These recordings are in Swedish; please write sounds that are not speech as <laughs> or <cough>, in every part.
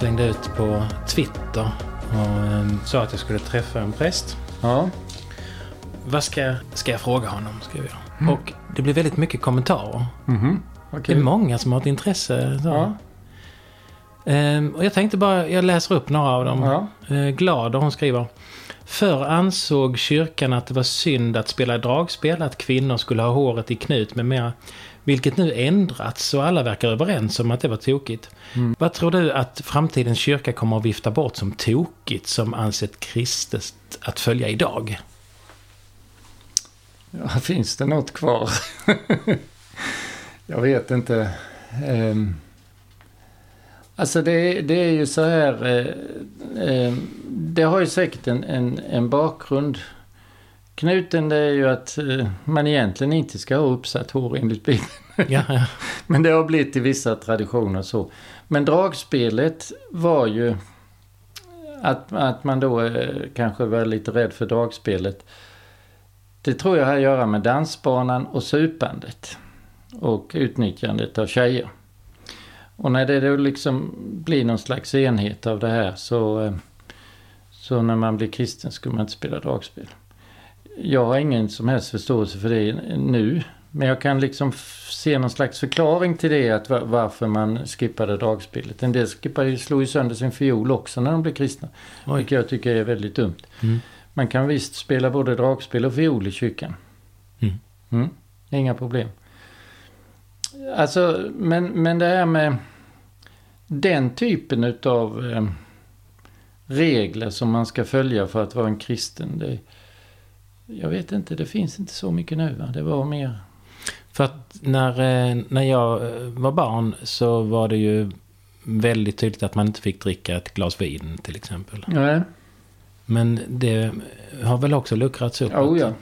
slängde ut på Twitter och eh, sa att jag skulle träffa en präst. Ja. Vad ska, ska jag fråga honom? Ska jag. Mm. Och det blev väldigt mycket kommentarer. Mhm. Det är många som har ett intresse. Ja. Ehm, och jag tänkte bara, jag läser upp några av dem. Ja. Eh, Glad hon skriver. Förr ansåg kyrkan att det var synd att spela dragspel, att kvinnor skulle ha håret i knut med mera. Vilket nu ändrats och alla verkar överens om att det var tokigt. Vad tror du att framtidens kyrka kommer att vifta bort som tokigt som ansett kristet att följa idag? Ja, finns det något kvar? jag vet inte. Ehm, alltså det, det är ju så här. eh, eh, det har ju säkert en, en, en bakgrund. Knuten det är ju att eh, man egentligen inte ska ha uppsatt hår enligt Bibeln. Ja, ja. <laughs> Men det har blivit i vissa traditioner så. Men dragspelet var ju att, att man då eh, kanske var lite rädd för dragspelet. Det tror jag har att göra med dansbanan och supandet. Och utnyttjandet av tjejer. Och när det då liksom blir någon slags enhet av det här så, eh, så när man blir kristen skulle man inte spela dragspel. Jag har ingen som helst förståelse för det nu. Men jag kan liksom se någon slags förklaring till det, att va- varför man skippade dragspelet. En del skippade, slog ju sönder sin fiol också när de blev kristna. Oj. Vilket jag tycker är väldigt dumt. Mm. Man kan visst spela både dragspel och fiol i kyrkan. Mm. Mm, inga problem. Alltså, men, men det här med den typen utav eh, regler som man ska följa för att vara en kristen. Det, jag vet inte, det finns inte så mycket nu va? Det var mer... För att när, eh, när jag eh, var barn så var det ju väldigt tydligt att man inte fick dricka ett glas vin till exempel. Nej. Men det har väl också luckrats upp. Oh, ja.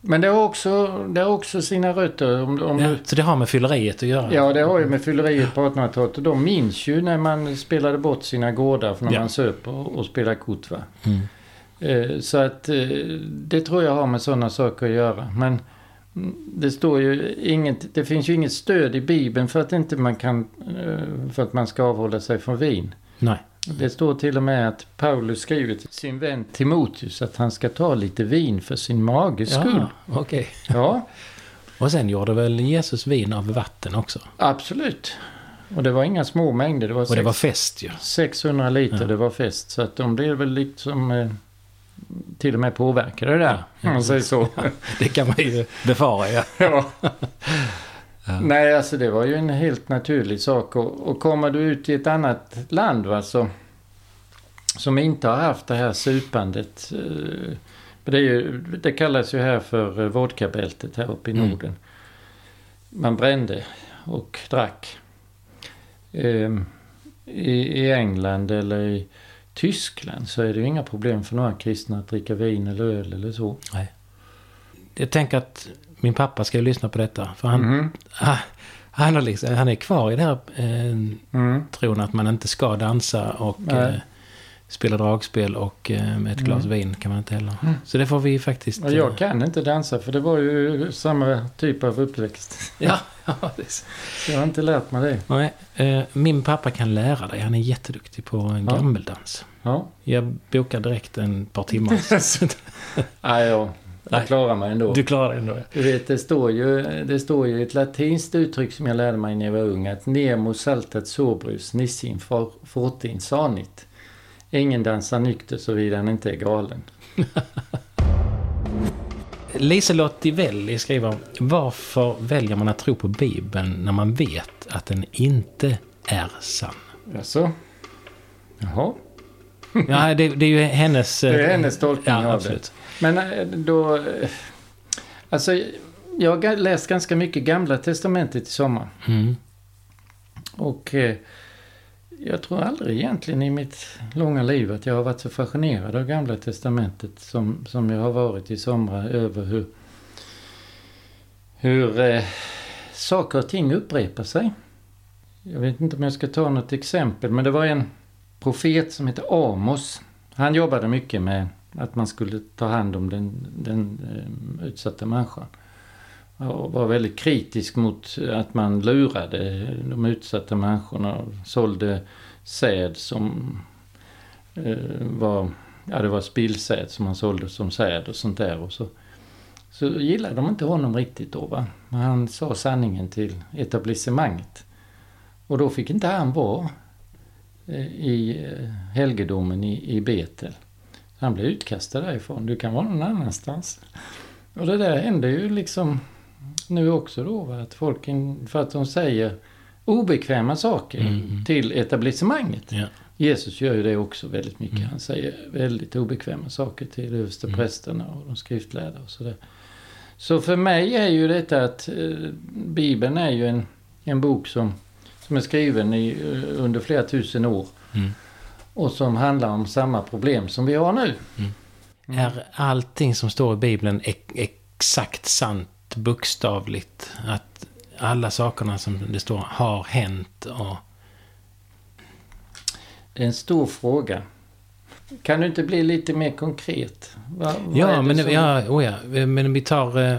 Men det har också, det har också sina rötter. Om, om Ja, du, så det har med fylleriet att göra? ja, det har ju med fylleriet på 1800-talet. Och de minns ju när man spelade bort sina gårdar för när Ja. man söp och, och spelade kort. Va? Mm. Eh, Så att eh, det tror jag har med sådana saker att göra. Men det står ju inget, det finns ju inget stöd i Bibeln för att inte man kan, eh, för att man ska avhålla sig från vin. Nej. Det står till och med att Paulus skriver till sin vän Timoteus att han ska ta lite vin för sin mages skull. Ja, okej. Ja, <laughs> Och sen gjorde väl Jesus vin av vatten också? absolut. Och det var inga små mängder. Det var, Och det sex- var fest ju. 600 liter, Ja. det var fest. Så att de blev väl liksom till och med påverkade där. Ja, om man säger så. <laughs> Det kan man ju <laughs> befara ja. <laughs> Ja. Ja. Nej, alltså det var ju en helt naturlig sak. Och, och kommer du ut i ett annat land va, så, som inte har haft det här supandet. Eh, det, ju, det kallas ju här för eh, vodkabältet här uppe i Mm. Norden. Man brände och drack. Eh, i, I England eller i Tyskland så är det ju inga problem för några kristna att dricka vin eller öl eller så. Jag tänker att min pappa ska lyssna på detta. För han, Mhm. ah, han, liksom, han är kvar i det här eh, Mm. tron att man inte ska dansa och Nej. eh, spela dragspel och eh, med ett glas Mm. vin kan man inte heller. Mm. Så det får vi faktiskt... Och eh, jag kan inte dansa för det var ju samma typ av uppväxt. <laughs> Ja, ja, det är så. Jag har inte lärt mig det. Nej, eh, min pappa kan lära dig. Han är jätteduktig på en Ja. gammeldans. Ja. Jag bokar direkt en par timmar. <laughs> Nej, jag, jag klarar mig ändå. du klarar det ändå. ja. Du vet, det står, ju, det står ju ett latinskt uttryck som jag lärde mig när jag var ung. Att nemo saltat sobrus nissin for- fortin sanit. Ingen dansar nykter såvida han inte är galen. <laughs> Liselott Divelli skriver Varför väljer man att tro på Bibeln när man vet att den inte är sann? Jaså? Jaha. <laughs> Ja, det, det är ju hennes... Det är hennes tolkning ja, av absolut. Men eh, då... eh, Alltså, jag har läst ganska mycket Gamla Testamentet i sommar. Mm. Och eh, jag tror aldrig egentligen i mitt långa liv att jag har varit så fascinerad av Gamla Testamentet som, som jag har varit i somras över hur, hur eh, saker och ting upprepar sig. Jag vet inte om jag ska ta något exempel men det var en profet som hette Amos. Han jobbade mycket med att man skulle ta hand om den, den eh, utsatta människan var väldigt kritisk mot att man lurade de utsatta människorna och sålde säd som eh, var, ja det var spillsäd som man sålde som säd och sånt där. Och så, så gillade de inte honom riktigt då va. Men han sa sanningen till etablissemanget. Och då fick inte han vara eh, i eh, helgedomen i, i Betel. Han blev utkastad därifrån. Du kan vara någon annanstans. Och det där hände ju liksom nu också då. Att folk, för att de säger obekväma saker Mm. till etablissemanget. Ja. Jesus gör ju det också väldigt mycket. Mm. Han säger väldigt obekväma saker till översteprästerna och de skriftlärda och sådär. Så för mig är ju detta att eh, Bibeln är ju en, en bok som, som är skriven i, eh, under flera tusen år. Mm. Och som handlar om samma problem som vi har nu. Är allting som står i Bibeln ex- exakt sant bokstavligt? Att alla sakerna som det står har hänt och... Det är en stor fråga. Kan du inte bli lite mer konkret? Va, är Ja, men, som- ja, oh ja, men vi tar eh,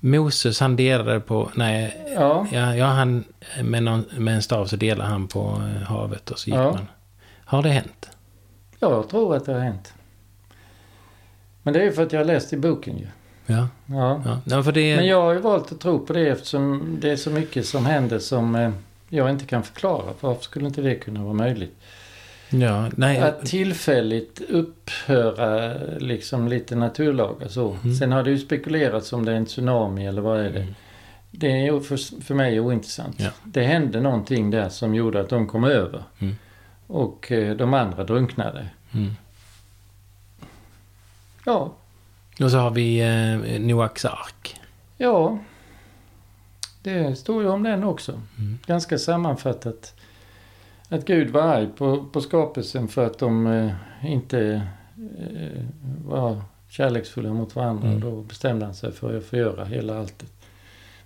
Moses, han delade på... Nej, Ja, ja, ja han, med, någon, med en stav så delade han på eh, havet och så gick Ja. man. Har det hänt? jag tror att det har hänt. Men det är ju för att jag har läst i boken ju. Ja. Ja. ja. ja för det, Men jag har ju valt att tro på det eftersom det är så mycket som händer som eh, jag inte kan förklara. Varför skulle inte det kunna vara möjligt? Ja, nej. Att tillfälligt upphöra liksom lite naturlagar så. Mm. Sen har det ju spekulerats om det är en tsunami eller vad är det. Mm. Det är ju för, för mig ointressant. Ja. Det hände någonting där som gjorde att de kom över. Mm. Och eh, de andra drunknade. Mm. Ja, Och så har vi eh, Noaks ark. ja. Det står ju om den också. Mm. Ganska sammanfattat. Att Gud var arg på, på skapelsen för att de eh, inte eh, var kärleksfulla mot varandra. Mm. Och då bestämde han sig för att förgöra hela alltet.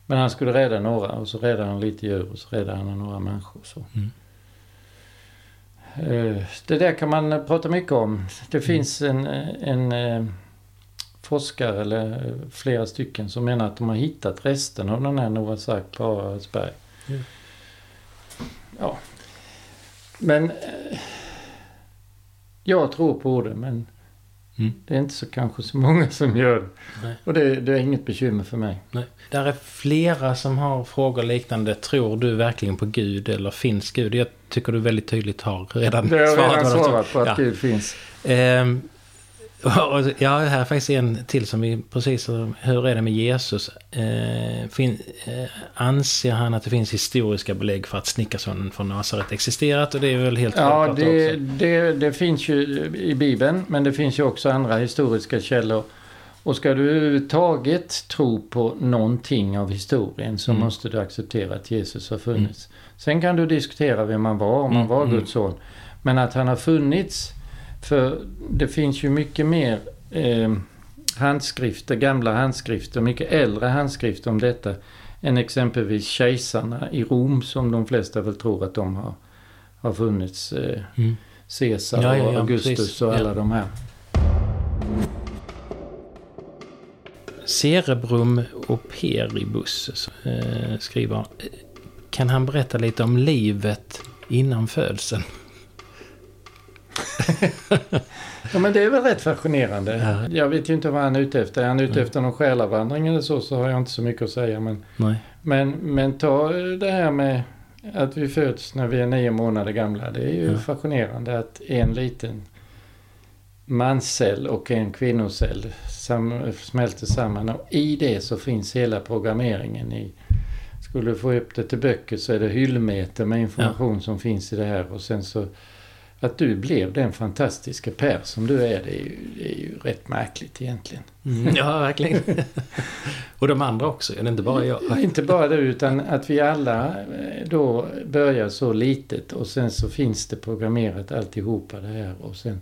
Men han skulle rädda några och så räddade han lite djur och så räddade han några människor. Så. Mm. Eh, Det där kan man prata mycket om. Det finns en, en eh, forskare, eller eh, flera stycken, som menar att de har hittat resten av den här Noahs ark på Aradsberg. Mm. Ja. Men eh, jag tror på det, men Mm. det är inte så kanske så många som gör det. Nej. Och det, det är inget bekymmer för mig. Nej. Där är flera som har frågor liknande. Tror du verkligen på Gud eller finns Gud? Jag tycker du väldigt tydligt har redan Det har jag svarat redan svarat på att Ja. Gud finns. Ehm, ja, här är faktiskt en till som vi precis... Hur är det med Jesus? Ehm, fin, eh, anser han att det finns historiska belägg för att snickarsonen från Nasaret existerat? Och det är väl helt Ja, det, också. det, det finns ju i Bibeln, men det finns ju också andra historiska källor. Och ska du överhuvudtaget tro på någonting av historien så Mm. måste du acceptera att Jesus har funnits. Sen kan du diskutera vem han var, om han Mm, var mm. Guds son. Men att han har funnits, för det finns ju mycket mer eh, handskrifter, gamla handskrifter, mycket äldre handskrifter om detta än exempelvis kejsarna i Rom som de flesta väl tror att de har, har funnits. Eh, Mm. Caesar Ja, ja, och ja, Augustus precis. och Ja. alla de här. Cerebrum operibus eh, skriver. Kan han berätta lite om livet innan födseln? Ja men det är väl rätt fascinerande. Ja. Jag vet ju inte vad han är ute efter. Är han ute efter någon själavandring eller så så har jag inte så mycket att säga. Men, Nej. men, men ta det här med att vi föds när vi är nio månader gamla. Det är ju Ja. fascinerande att en liten manscell och en kvinnocell sam, smälter samman. Och i det så finns hela programmeringen i skulle du få upp det till böcker så är det hyllmeter med information som finns i det här och sen så att du blev den fantastiska Per som du är, det är ju, det är ju rätt märkligt egentligen. Mm. Ja, verkligen. <laughs> och de andra också, är det inte bara jag? Inte bara du utan att vi alla eh, då börjar så litet och sen så finns det programmerat alltihopa det här och sen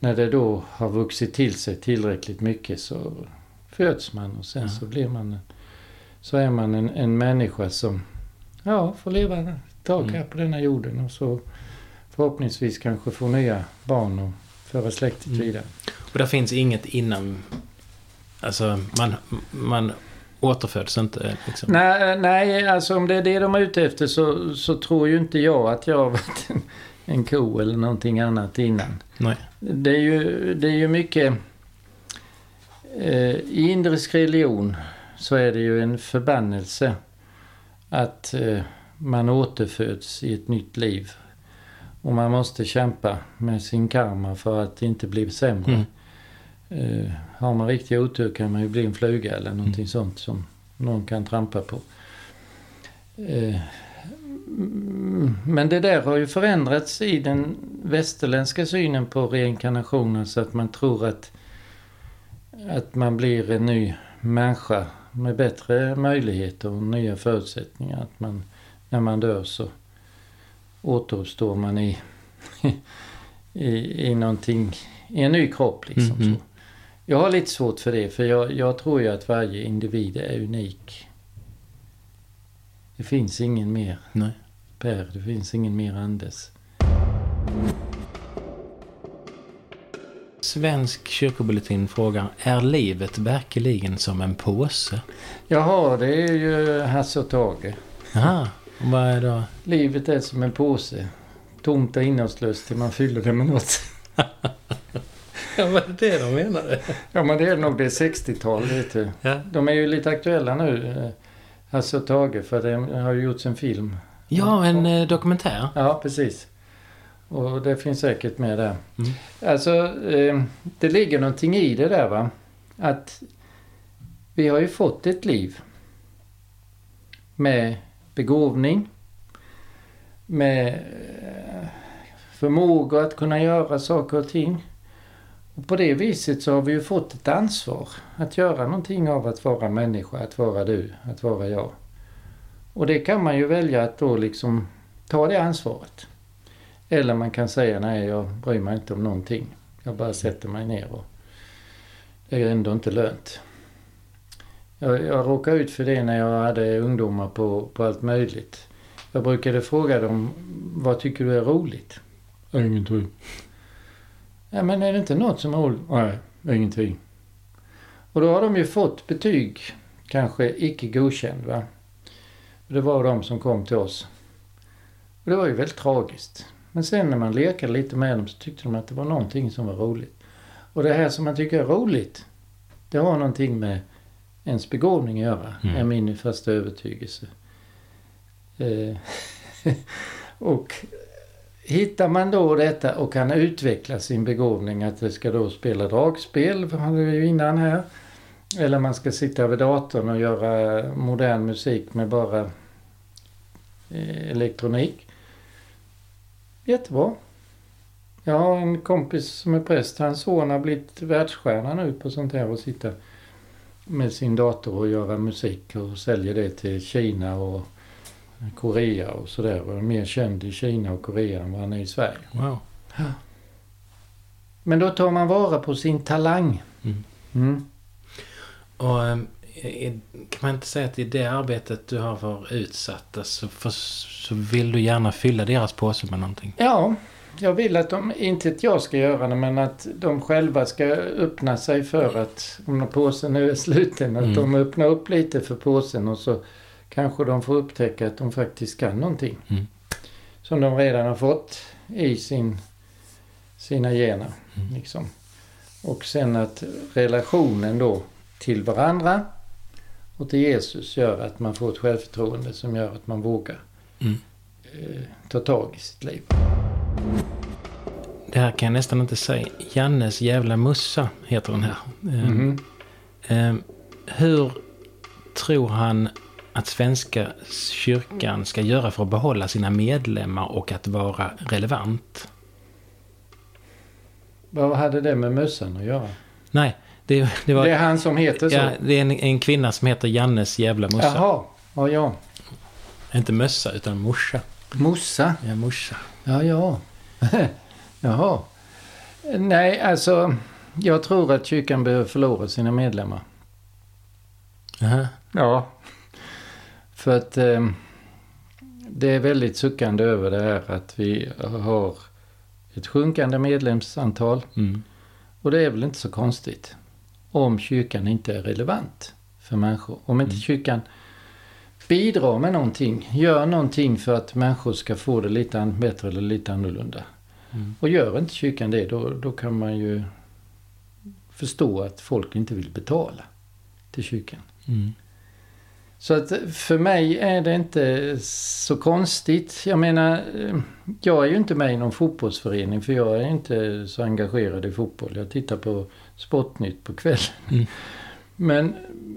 när det då har vuxit till sig tillräckligt mycket så föds man och sen Ja. så blir man så är man en, en människa som ja, får leva ett tag här Mm. på denna jorden och så förhoppningsvis kanske få nya barn och föra släktet Mm. vidare. Och där finns inget innan... Alltså, man, man återföds inte liksom. Nej, nej, alltså om det är det de är ute efter så, så tror ju inte jag att jag har varit en, en ko eller någonting annat innan. Nej. Det är ju, det är ju mycket... Eh, I indisk religion så är det ju en förbannelse att eh, man återföds i ett nytt liv. Och man måste kämpa med sin karma för att inte bli sämre. Mm. Eh, har man riktig otur kan man ju bli en fluga eller någonting Mm. sånt som någon kan trampa på. Mm, men det där har ju förändrats i den västerländska synen på reinkarnationen så att man tror att, att man blir en ny människa med bättre möjligheter och nya förutsättningar. Att man, när man dör så återuppstår man i, i, i någonting, i en ny kropp liksom. Mhm. Så. Jag har lite svårt för det för jag, jag tror ju att varje individ är unik. Det finns ingen mer Nej. Per, det finns ingen mer Anders. Svensk kyrkobulletin frågar, är livet verkligen som en påse? Jaha, det är ju Hasse och Tage. Aha, och vad är då? Livet är som en påse. Tomt och innehållslöst till man fyller det med något. <laughs> Ja, vad är det de menade? Ja men det är nog det 60-tal vet du. Ja. De är ju lite aktuella nu, Hasse och Tage, för det har ju gjorts en film. Ja, en eh, dokumentär. Ja, precis. Och det finns säkert med där. Mm. Alltså, eh, det ligger någonting i det där va. Att vi har ju fått ett liv med begåvning, med eh, förmåga att kunna göra saker och ting. Och på det viset så har vi ju fått ett ansvar att göra någonting av att vara människa, att vara du, att vara jag. Och det kan man ju välja att då liksom ta det ansvaret. Eller man kan säga nej, jag bryr mig inte om någonting. Jag bara sätter mig ner och det är ändå inte lönt. Jag, jag råkade ut för det när jag hade ungdomar på, på allt möjligt. Jag brukade fråga dem, vad tycker du är roligt? Ingenting. Ja, men är det inte något som är roligt? Nej, ingenting. Och då har de ju fått betyg, kanske icke godkänd va. Det var de som kom till oss. Och det var ju väldigt tragiskt. Men sen när man lekade lite med dem så tyckte de att det var någonting som var roligt. Och det här som man tycker är roligt, det har någonting med ens begåvning att göra, Mm. är min fasta övertygelse. Eh, <laughs> och hittar man då detta och kan utveckla sin begåvning, att det ska då spela dragspel, hade vi ju innan här. Eller man ska sitta vid datorn och göra modern musik med bara eh, elektronik. Jättebra. Jag har en kompis som är präst. Hans son har blivit världsstjärna nu på sånt här och sitta med sin dator och göra musik och säljer det till Kina och Korea och sådär. Och är mer känd i Kina och Korea än vad han är i Sverige. Wow. Men då tar man vara på sin talang. Mm. Mm. Och eh, i- kan man inte säga att i det arbetet du har för utsatta så, för, så vill du gärna fylla deras påse med någonting? Ja, jag vill att de, inte att jag ska göra det, men att de själva ska öppna sig för att, om påsen nu är sluten, att Mm. de öppnar upp lite för påsen och så kanske de får upptäcka att de faktiskt kan någonting. Mm. Som de redan har fått i sin, sina gener. Mm. Liksom. Och sen att relationen då till varandra och till Jesus gör att man får ett självförtroende som gör att man vågar Mm. eh, ta tag i sitt liv. Det här kan jag nästan inte säga. Jannes jävla mussa heter den här. Mhm. eh, hur tror han att Svenska kyrkan ska göra för att behålla sina medlemmar och att vara relevant? Vad hade det med mössan att göra? Nej, det, det var... Det är han som heter så? ja, det är en, en kvinna som heter Jannes jävla mussa. Jaha, ja ja. Inte mössa, utan morsa. Mossa? Ja, morsa. Ja, ja. <laughs> Jaha. Nej, alltså jag tror att kyrkan behöver förlora sina medlemmar. Aha. Ja. För att eh, det är väldigt suckande över det här att vi har ett sjunkande medlemsantal. Mm. Och det är väl inte så konstigt om kyrkan inte är relevant för människor. Om inte Mm. kyrkan bidrar med någonting, gör någonting för att människor ska få det lite bättre eller lite annorlunda. Mm. Och gör inte kyrkan det, då, då kan man ju förstå att folk inte vill betala till kyrkan. Mm. Så att för mig är det inte så konstigt. Jag menar, jag är ju inte med i någon fotbollsförening för jag är inte så engagerad i fotboll. Jag tittar på Sportnytt på kvällen. Mm. Men,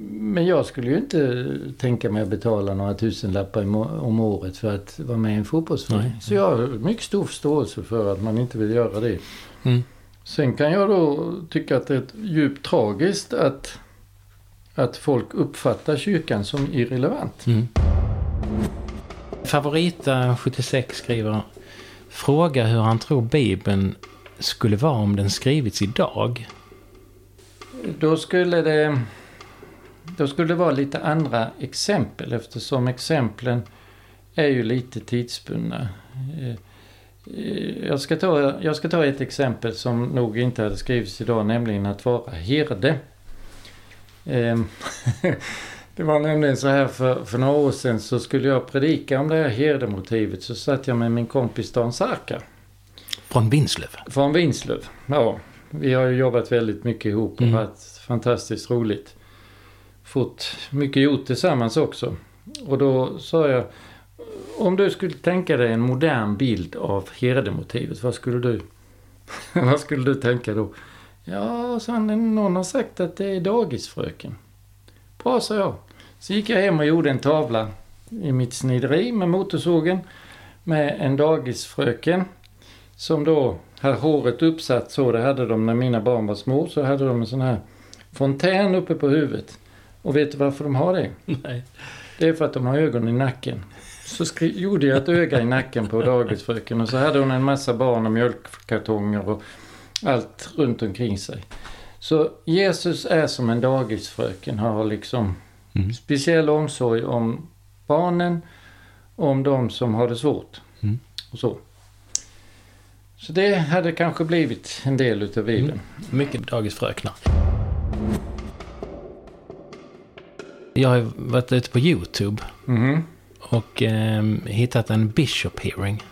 men jag skulle ju inte tänka mig att betala några tusenlappar om året för att vara med i en fotbollsförening. Så jag har mycket stor förståelse för att man inte vill göra det. Mm. Sen kan jag då tycka att det är djupt tragiskt att, att folk uppfattar kyrkan som irrelevant. Mm. Favorita 76 skriver Fråga hur han tror Bibeln skulle vara om den skrivits idag. Då skulle det, då skulle det vara lite andra exempel eftersom exemplen är ju lite tidsbundna. Eh, eh, Jag ska, ta, jag ska ta ett exempel som nog inte hade skrivits idag, nämligen att vara herde. Ehm, <laughs> Det var nämligen så här för, för några år sedan så skulle jag predika om det här herdemotivet så satt jag med min kompis Dan Sarka Från Vinslöv. från Vinslöv. Ja, vi har ju jobbat väldigt mycket ihop och Mm. varit fantastiskt roligt. Fått mycket gjort tillsammans också. Och då sa jag, om du skulle tänka dig en modern bild av herdemotivet, vad skulle du, <laughs> vad skulle du tänka då? Ja, sa han, någon har sagt att det är dagisfröken. Bra, sa jag. Så gick jag hem och gjorde en tavla i mitt snideri med motorsågen med en dagisfröken som då hade håret uppsatt så, det hade de när mina barn var små, så hade de en sån här fontän uppe på huvudet. Och vet du varför de har det? <laughs> Nej. Det är för att de har ögon i nacken. Så skri- gjorde jag ett öga i nacken på dagisfröken och så hade hon en massa barn och mjölkkartonger och allt runt omkring sig. Så Jesus är som en dagisfröken, har liksom Mm. speciell omsorg om barnen, om de som har det svårt. Mm. Och så. Så det hade kanske blivit en del utav Bibeln. Mycket dagisfröknar. Jag har varit ute på YouTube Mhm. och eh, hittat en Bishop hearing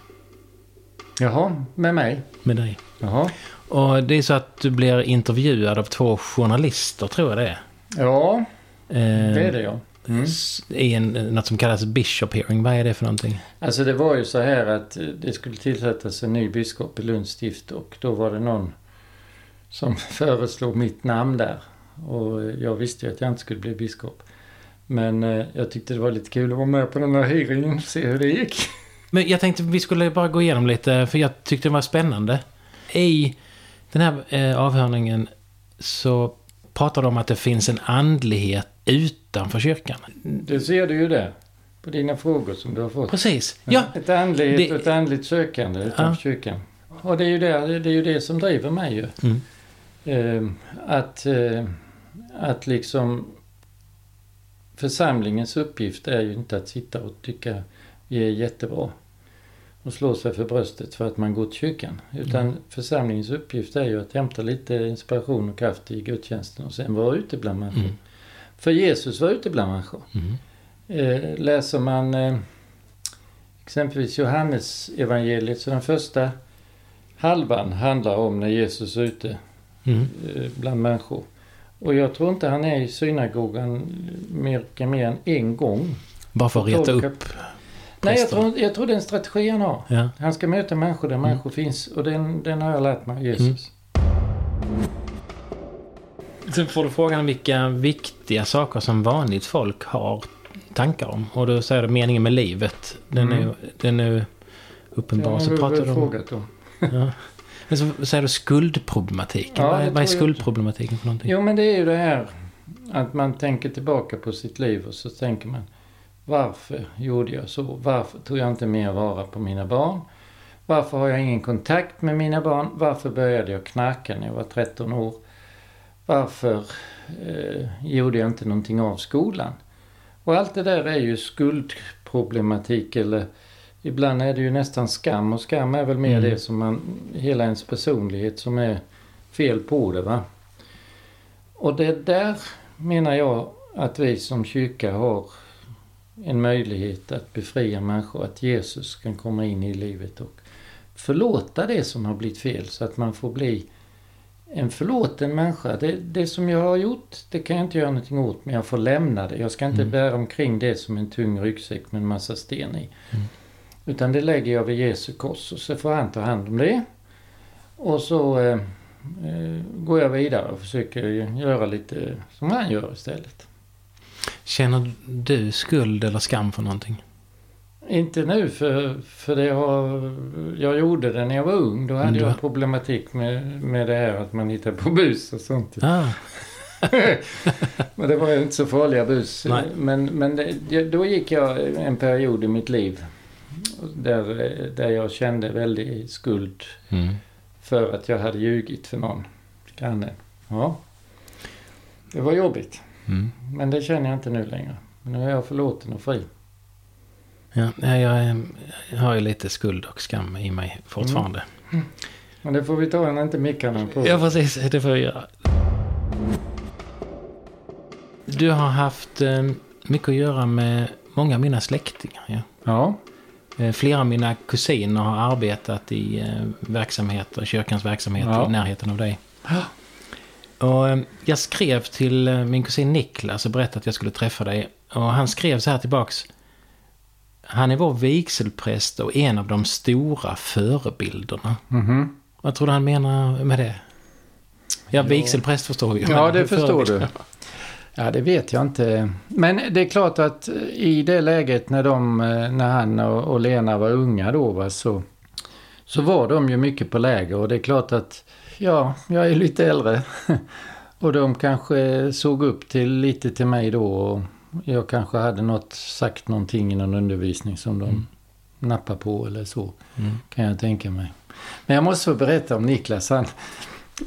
Jaha, med mig? med dig. Jaha. Och det är så att du blir intervjuad av två journalister, tror jag det är. Ja, Eh, det är det ja. Mm. I en, något som kallas Bishop hearing. Vad är det för någonting? Alltså det var ju så här att eh, det skulle tillsättas en ny biskop i Lunds stift och då var det någon som <laughs> föreslog mitt namn där. Och eh, jag visste ju att jag inte skulle bli biskop. Men eh, jag tyckte det var lite kul att vara med på den här hearingen och se hur det gick. Men jag tänkte vi skulle bara gå igenom lite, för jag tyckte det var spännande. I den här eh, avhörningen så pratar de om att det finns en andlighet utanför kyrkan. Det ser du ju där. På dina frågor som du har fått. Precis. Ja, Ett andligt Det- och ett andligt sökande utanför Ja. kyrkan. Och det är, ju det, det är ju det som driver mig ju. Mm. Eh, att, eh, att liksom församlingens uppgift är ju inte att sitta och tycka vi är jättebra och slå sig för bröstet för att man går till kyrkan. Utan Mm. församlingens uppgift är ju att hämta lite inspiration och kraft i gudstjänsten och sen vara ute bland människor. Mm. För Jesus var ute bland människor. Mm. Eh, läser man eh, exempelvis Johannes evangeliet så den första halvan handlar om när Jesus är ute Mm. eh, bland människor. Och jag tror inte han är i synagogan mer, mer än en gång. Bara för att reta upp Nej, jag tror, jag tror det är en strategi han har. Ja. Han ska möta människor där Mm. människor finns och den, den har jag lärt mig Jesus. Sen får du frågan vilka viktiga saker som vanligt folk har tankar om. Och då säger du meningen med livet. Den är, Mm. ju- den är uppenbar. Så har du om... frågat om. Ja. <laughs> Men så säger du skuldproblematiken. Ja, vad, är, vad är skuldproblematiken för någonting? Jo, men det är ju det här att man tänker tillbaka på sitt liv och så tänker man varför gjorde jag så? Varför tog jag inte mer vara på mina barn? Varför har jag ingen kontakt med mina barn? Varför började jag knarka när jag var 13 år? Varför eh, gjorde jag inte någonting av skolan? Och allt det där är ju skuldproblematik eller ibland är det ju nästan skam och skam är väl mer Mm. det som man, hela ens personlighet som är fel på det va. Och det där menar jag att vi som kyrka har en möjlighet att befria människor, att Jesus kan komma in i livet och förlåta det som har blivit fel så att man får bli en förlåten människa. Det, det som jag har gjort, det kan jag inte göra någonting åt, men jag får lämna det. Jag ska inte mm. bära omkring det som en tung ryggsäck med en massa sten i. Mm. Utan det lägger jag vid Jesu kors och så får han ta hand om det. Och så eh, eh, går jag vidare och försöker göra lite som han gör istället. Känner du skuld eller skam för någonting? Inte nu för, för det har, jag gjorde det när jag var ung. Då hade du... jag problematik med, med det här att man hittar på bus och sånt. Ah. <laughs> men det var ju inte så farliga bus. Nej. Men, men det, då gick jag en period i mitt liv där, där jag kände väldigt skuld mm. för att jag hade ljugit för någon granne. Ja. Det var jobbigt. Mm. Men det känner jag inte nu längre. Nu är jag förlåten och fri. Ja, jag, jag har ju lite skuld och skam i mig fortfarande. Mm. Men det får vi ta när inte mickarna på. Ja, precis. Det får vi göra. Du har haft eh, mycket att göra med många av mina släktingar. Ja. ja. Eh, flera av mina kusiner har arbetat i eh, verksamheter, kyrkans verksamhet ja. i närheten av dig. Ja. Och jag skrev till min kusin Niklas och berättade att jag skulle träffa dig. Och han skrev så här tillbaks. Han är vår vigselpräst och en av de stora förebilderna. Mm -hmm. Vad tror du han menar med det? Ja, vigselpräst förstår vi Ja, det förstår du. Ja, det vet jag inte. Men det är klart att i det läget när, de, när han och Lena var unga då va, så, så var de ju mycket på läger och det är klart att ja, jag är lite äldre. <laughs> Och de kanske såg upp till lite till mig då och jag kanske hade något, sagt någonting i någon undervisning som de mm. nappade på eller så. Mm. Kan jag tänka mig. Men jag måste få berätta om Niklas. Han,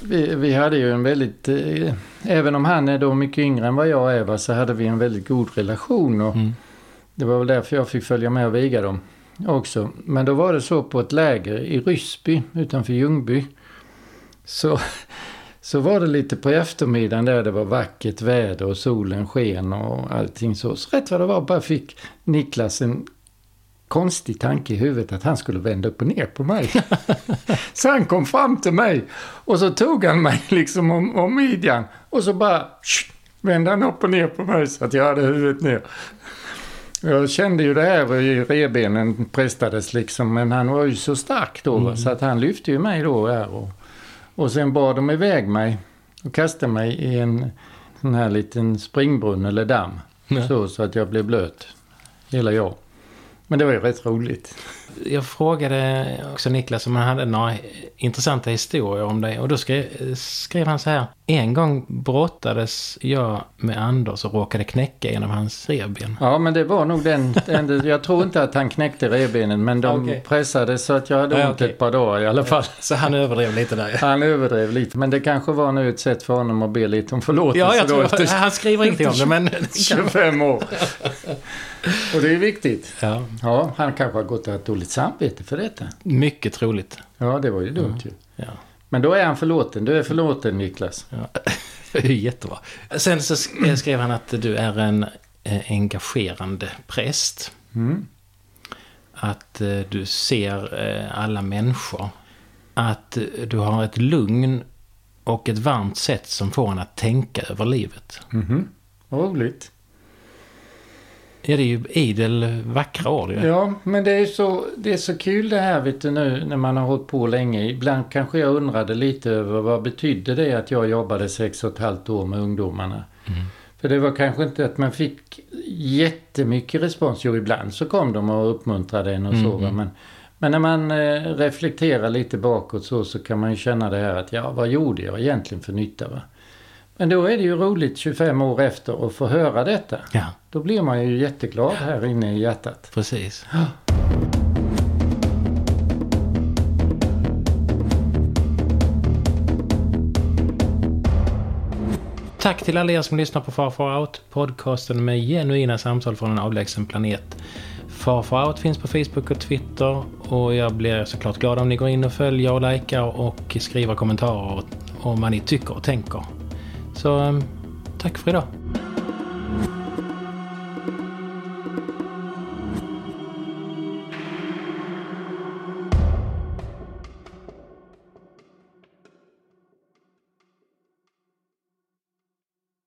vi, vi hade ju en väldigt, eh, även om han är då mycket yngre än vad jag är va, så hade vi en väldigt god relation. Och mm. Det var väl därför jag fick följa med och viga dem också. Men då var det så på ett läger i Ryssby utanför Ljungby. Så så var det lite på eftermiddagen där det var vackert väder och solen sken och allting så. Så rätt vad det var bara fick Niklas en konstig tanke i huvudet att han skulle vända upp och ner på mig. <laughs> så han kom fram till mig och så tog han mig <laughs> liksom om, om midjan och så bara sh, vände han upp och ner på mig så att jag hade huvudet ner. Jag kände ju det här i rebenen prestades liksom men han var ju så stark då mm. så att han lyfte ju mig då här och och sen bar de iväg mig och kastade mig i en sån här liten springbrunn eller damm. Så, så att jag blev blöt. Hela jag. Men det var ju rätt roligt. Jag frågade också Niklas om han hade några intressanta historier om dig. Och då skrev, skrev han så här. En gång brottades jag med Anders och råkade knäcka en av hans revben. Ja, men det var nog den. den jag tror inte att han knäckte revbenen, men de okay. pressade så att jag hade ont okay. ett par dagar i alla fall. Så han överdrev lite där? Han överdrev lite, men det kanske var nu ett sätt för honom att be lite om förlåtelse. Ja, jag tror, efter, <laughs> han skriver ingenting om det, men... <laughs> 25 år. Och det är viktigt. Ja. ja, han kanske har gått och dåligt samvete för detta. Mycket troligt. Ja, det var ju dumt ju. Ja. Men då är han förlåten. Du är förlåten Niklas. Ja. <laughs> Jättebra. Sen så skrev han att du är en eh, engagerande präst. Mm. Att eh, du ser eh, alla människor. Att du har ett lugn och ett varmt sätt som får en att tänka över livet. Mm. Roligt. Ja, det är ju idel vackra ord ju. Ja, men det är, så, det är så kul det här vet du nu när man har hållit på länge. Ibland kanske jag undrade lite över vad betydde det att jag jobbade sex och ett halvt år med ungdomarna. Mm. För det var kanske inte att man fick jättemycket respons. Jo, ibland så kom de och uppmuntrade en och mm. så. Men, men när man eh, reflekterar lite bakåt så, så kan man ju känna det här att ja, vad gjorde jag egentligen för nytta? Va? Men då är det ju roligt 25 år efter att få höra detta. Ja. Då blir man ju jätteglad här inne i hjärtat. Precis. Tack till alla er som lyssnar på Far Far Out, podcasten med genuina samtal från en avlägsen planet. Far Far Out finns på Facebook och Twitter och jag blir såklart glad om ni går in och följer och likar och skriver kommentarer om vad ni tycker och tänker. Så ehm, tack för idag.